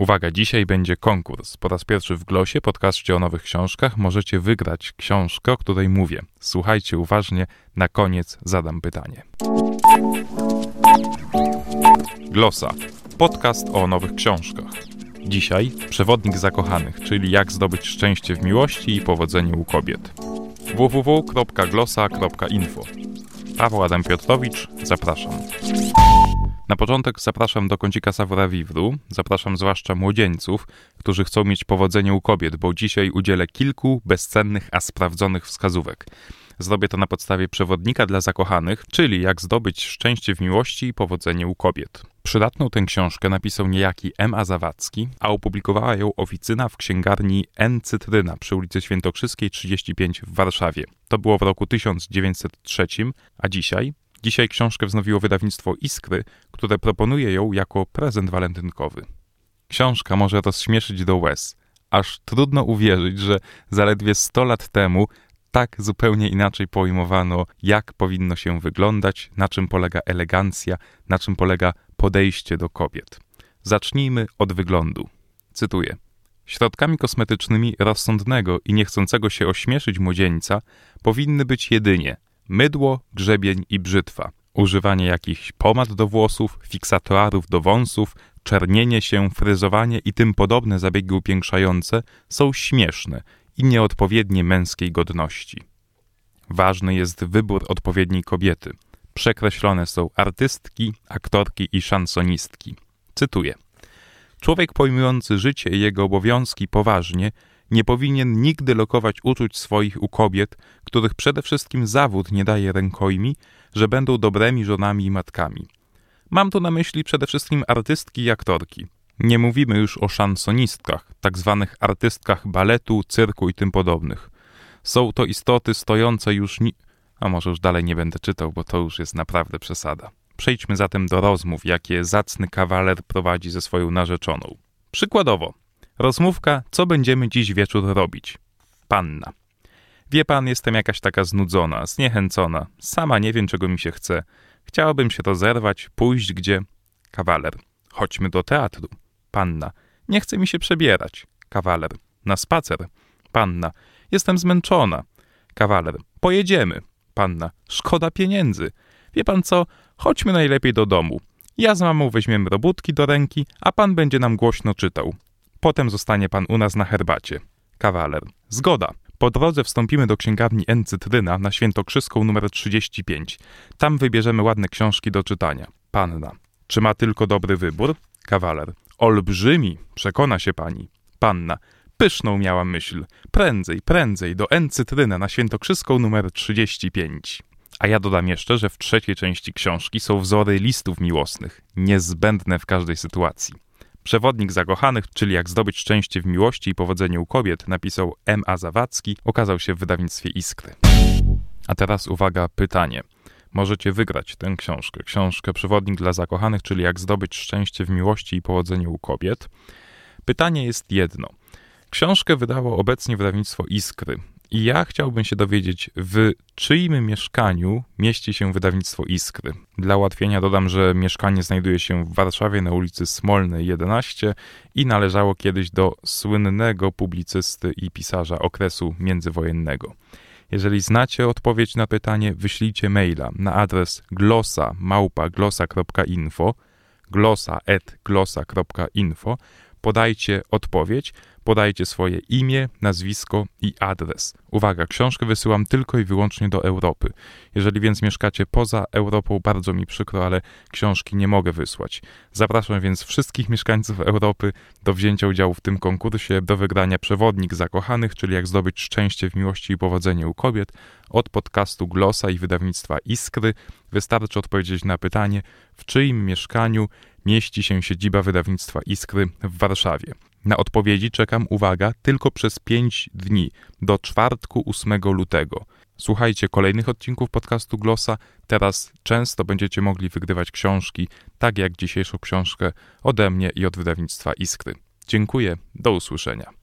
Uwaga, dzisiaj będzie konkurs. Po raz pierwszy w Glosie, podcaście o nowych książkach, możecie wygrać książkę, o której mówię. Słuchajcie uważnie, na koniec zadam pytanie. Glosa. Podcast o nowych książkach. Dzisiaj przewodnik zakochanych, czyli jak zdobyć szczęście w miłości i powodzenie u kobiet. www.glosa.info Paweł Adam Piotrowicz, zapraszam. Na początek zapraszam do kącika Sawra Vivru. Zapraszam zwłaszcza młodzieńców, którzy chcą mieć powodzenie u kobiet, bo dzisiaj udzielę kilku bezcennych, a sprawdzonych wskazówek. Zrobię to na podstawie przewodnika dla zakochanych, czyli jak zdobyć szczęście w miłości i powodzenie u kobiet. Przydatną tę książkę napisał niejaki M.A. Zawadzki, a opublikowała ją oficyna w księgarni N. Cytryna przy ulicy Świętokrzyskiej 35 w Warszawie. To było w roku 1903, a dzisiaj Dzisiaj książkę wznowiło wydawnictwo Iskry, które proponuje ją jako prezent walentynkowy. Książka może rozśmieszyć do łez. Aż trudno uwierzyć, że zaledwie 100 lat temu tak zupełnie inaczej pojmowano, jak powinno się wyglądać, na czym polega elegancja, na czym polega podejście do kobiet. Zacznijmy od wyglądu. Cytuję. Środkami kosmetycznymi rozsądnego i niechcącego się ośmieszyć młodzieńca powinny być jedynie mydło, grzebień i brzytwa, używanie jakichś pomad do włosów, fiksatorów do wąsów, czernienie się, fryzowanie i tym podobne zabiegi upiększające są śmieszne i nieodpowiednie męskiej godności. Ważny jest wybór odpowiedniej kobiety. Przekreślone są artystki, aktorki i szansonistki. Cytuję. Człowiek pojmujący życie i jego obowiązki poważnie nie powinien nigdy lokować uczuć swoich u kobiet, których przede wszystkim zawód nie daje rękojmi, że będą dobrymi żonami i matkami. Mam tu na myśli przede wszystkim artystki i aktorki. Nie mówimy już o szansonistkach, tak zwanych artystkach baletu, cyrku i tym podobnych. Są to istoty stojące już ni... A może już dalej nie będę czytał, bo to już jest naprawdę przesada. Przejdźmy zatem do rozmów, jakie zacny kawaler prowadzi ze swoją narzeczoną. Przykładowo, Rozmówka, co będziemy dziś wieczór robić. Panna. Wie pan, jestem jakaś taka znudzona, zniechęcona. Sama nie wiem, czego mi się chce. Chciałabym się rozerwać, pójść gdzie. Kawaler. Chodźmy do teatru. Panna. Nie chce mi się przebierać. Kawaler. Na spacer. Panna. Jestem zmęczona. Kawaler. Pojedziemy. Panna. Szkoda pieniędzy. Wie pan co? Chodźmy najlepiej do domu. Ja z mamą weźmiemy robótki do ręki, a pan będzie nam głośno czytał. Potem zostanie pan u nas na herbacie. Kawaler. Zgoda. Po drodze wstąpimy do księgarni N. Cytryna na Świętokrzyską numer 35. Tam wybierzemy ładne książki do czytania. Panna. Czy ma tylko dobry wybór? Kawaler. Olbrzymi, przekona się pani. Panna. Pyszną miałam myśl. Prędzej, prędzej, do N. Cytryna na Świętokrzyską numer 35. A ja dodam jeszcze, że w trzeciej części książki są wzory listów miłosnych, niezbędne w każdej sytuacji. Przewodnik zakochanych, czyli jak zdobyć szczęście w miłości i powodzenie u kobiet, napisał M. A. Zawadzki, okazał się w wydawnictwie Iskry. A teraz uwaga, pytanie. Możecie wygrać tę książkę. Książkę Przewodnik dla zakochanych, czyli jak zdobyć szczęście w miłości i powodzenie u kobiet. Pytanie jest jedno. Książkę wydało obecnie wydawnictwo Iskry. I ja chciałbym się dowiedzieć, w czyim mieszkaniu mieści się wydawnictwo Iskry. Dla ułatwienia dodam, że mieszkanie znajduje się w Warszawie na ulicy Smolnej 11 i należało kiedyś do słynnego publicysty i pisarza okresu międzywojennego. Jeżeli znacie odpowiedź na pytanie, wyślijcie maila na adres glosa@glosa.info, glosa@glosa.info, podajcie odpowiedź podajcie swoje imię, nazwisko i adres. Uwaga, książkę wysyłam tylko i wyłącznie do Europy. Jeżeli więc mieszkacie poza Europą, bardzo mi przykro, ale książki nie mogę wysłać. Zapraszam więc wszystkich mieszkańców Europy do wzięcia udziału w tym konkursie, do wygrania Przewodnik Zakochanych, czyli jak zdobyć szczęście w miłości i powodzenie u kobiet, od podcastu Glosa i wydawnictwa Iskry. Wystarczy odpowiedzieć na pytanie, w czyim mieszkaniu mieści się siedziba wydawnictwa Iskry w Warszawie. Na odpowiedzi czekam, uwaga, tylko przez 5 dni, do czwartku 8 lutego. Słuchajcie kolejnych odcinków podcastu Glossa. Teraz często będziecie mogli wygrywać książki, tak jak dzisiejszą książkę ode mnie i od wydawnictwa Iskry. Dziękuję, do usłyszenia.